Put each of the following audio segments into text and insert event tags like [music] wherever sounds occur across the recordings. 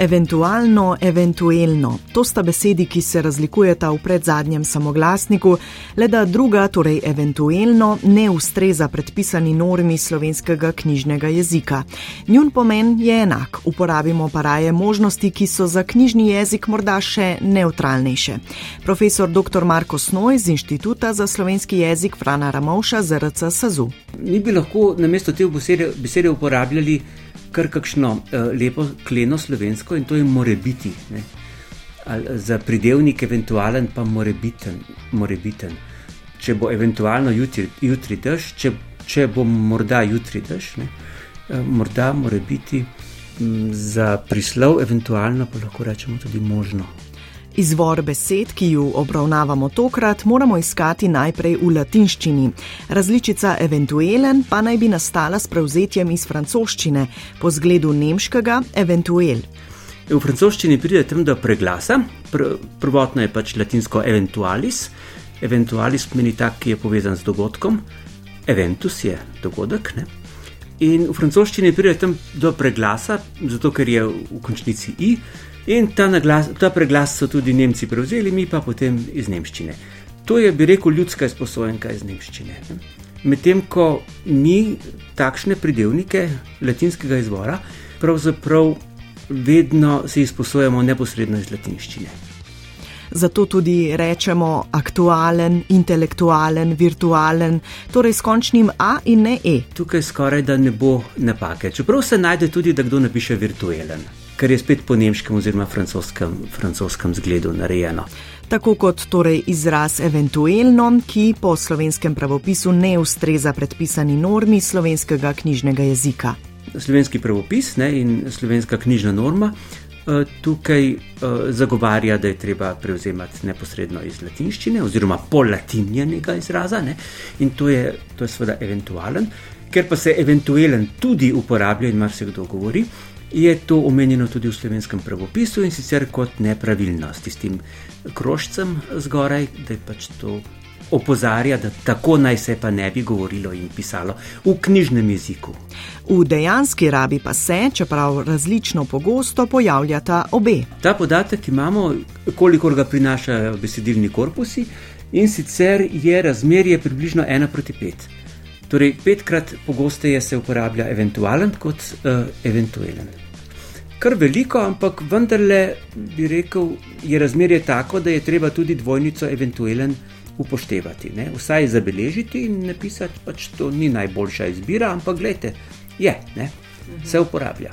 Eventualno, eventuelno. To sta besedi, ki se razlikujeta v predzadnjem samoglasniku, le da druga, torej eventuelno, ne ustreza predpisani normi slovenskega knjižnega jezika. Njun pomen je enak, uporabimo pa raje možnosti, ki so za knjižni jezik morda še neutralnejše. Profesor dr. Marko Snoj z Inštituta za slovenski jezik Frana Ramovša z RC Sazu. Mi bi lahko namesto te besede, besede uporabljali kar kakšno uh, lepo kleno slovensko in to je more biti. Ne? Za pridevnik eventualen pa more biten, more biten. Če bo eventualno jutri, jutri dež, če, če bo morda jutri dež, ne? Uh, morda more biti m, za prislov, eventualno pa lahko rečemo tudi možno. Izvor besed, ki ju obravnavamo tokrat, moramo iskati najprej v latinščini. Različica eventuelen pa naj bi nastala s prevzetjem iz francoščine, po zgledu nemškega eventuel. V francoščini pride tam do preglasa, Pr prvotno je pač latinsko eventualis, eventualis pomeni tak, ki je povezan z dogodkom, eventus je dogodek. Ne? In v francoščini pride tam do preglasa, zato ker je v končnici i. In ta, naglas, ta preglas so tudi Nemci prevzeli, mi pa potem iz Nemščine. To je, bi rekel, ljudska izposojenka iz Nemščine. Medtem ko mi takšne pridevnike latinskega izvora, pravzaprav vedno se izposojamo neposredno iz latinščine. Zato tudi rečemo aktualen, intelektualen, virtualen, torej s končnim A in ne E. Tukaj skoraj da ne bo napake, čeprav se najde tudi, da kdo napiše virtualen kar je spet po nemškem oziroma francoskem, francoskem zgledu narejeno. Tako kot torej izraz eventuelno, ki po slovenskem pravopisu ne ustreza predpisani normi slovenskega knjižnega jezika. Slovenski pravopis ne, in slovenska knjižna norma tukaj eh, zagovarja, da je treba prevzemati neposredno iz latinščine oziroma po latinjenega izraza ne, in to je, to je seveda eventualen, ker pa se eventuelen tudi uporablja in marsikdo govori, je to omenjeno tudi v slovenskem pravopisu in sicer kot nepravilnost, s tem krožcem zgoraj, da je pač to opozarja, da tako naj se pa ne bi govorilo in pisalo v knjižnem jeziku. V dejanski rabi pa se, čeprav različno pogosto, pojavljata obe. Ta podatek imamo, kolikor ga prinašajo besedilni korpusi, in sicer je razmerje približno 1 proti 5. Torej, petkrat pogosteje se uporablja eventualen kot uh, eventualen. Kar veliko, ampak vendarle bi rekel, je razmerje tako, da je treba tudi dvojnico eventualen upoštevati. Ne? Vsaj zabeležiti in napisati, pač to ni najboljša izbira, ampak gledajte, je, ne? se uporablja.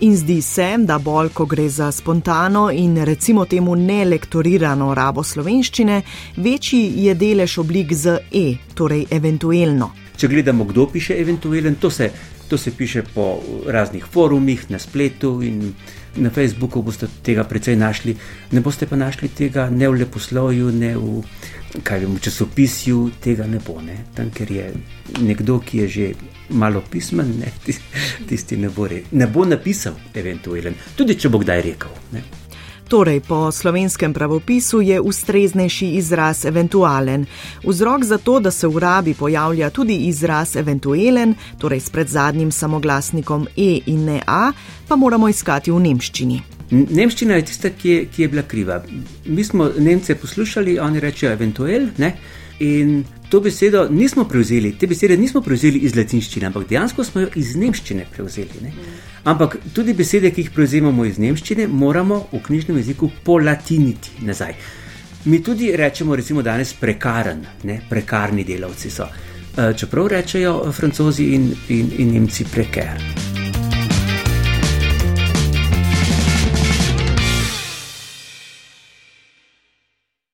In zdi se, da bolj, ko gre za spontano in recimo temu nelektorirano rabo slovenščine, večji je delež oblik z e, torej eventualno. Če gledamo, kdo piše eventualen, to se, to se piše po raznih forumih, na spletu in na Facebooku boste tega precej našli. Ne boste pa našli tega ne v leposlovju, ne v, vem, v časopisju, tega ne bo. Ne? Tam, ker je nekdo, ki je že malo pismen, ne? [laughs] tisti ne bo, re, ne bo napisal eventualen, tudi če bo kdaj rekel. Ne? Torej, po slovenskem pravopisu je ustreznejši izraz eventualen. Vzrok za to, da se v rabi pojavlja tudi izraz eventualen, torej s predzadnjim samoglasnikom E in ne A, pa moramo iskati v nemščini. Nemščina je tista, ki je, ki je bila kriva. Mi smo Nemce poslušali, oni rečejo eventuel, ne? in to besedo nismo prevzeli, te besede nismo prevzeli iz latinščine, ampak dejansko smo jo iz nemščine prevzeli. Ne? Ampak tudi besede, ki jih prevzemamo iz nemščine, moramo v knjižnem jeziku polatiniti nazaj. Mi tudi rečemo, recimo, danes prekaren, ne? prekarni delavci so. Eh, čeprav rečejo francozi in, in, in nemci preker.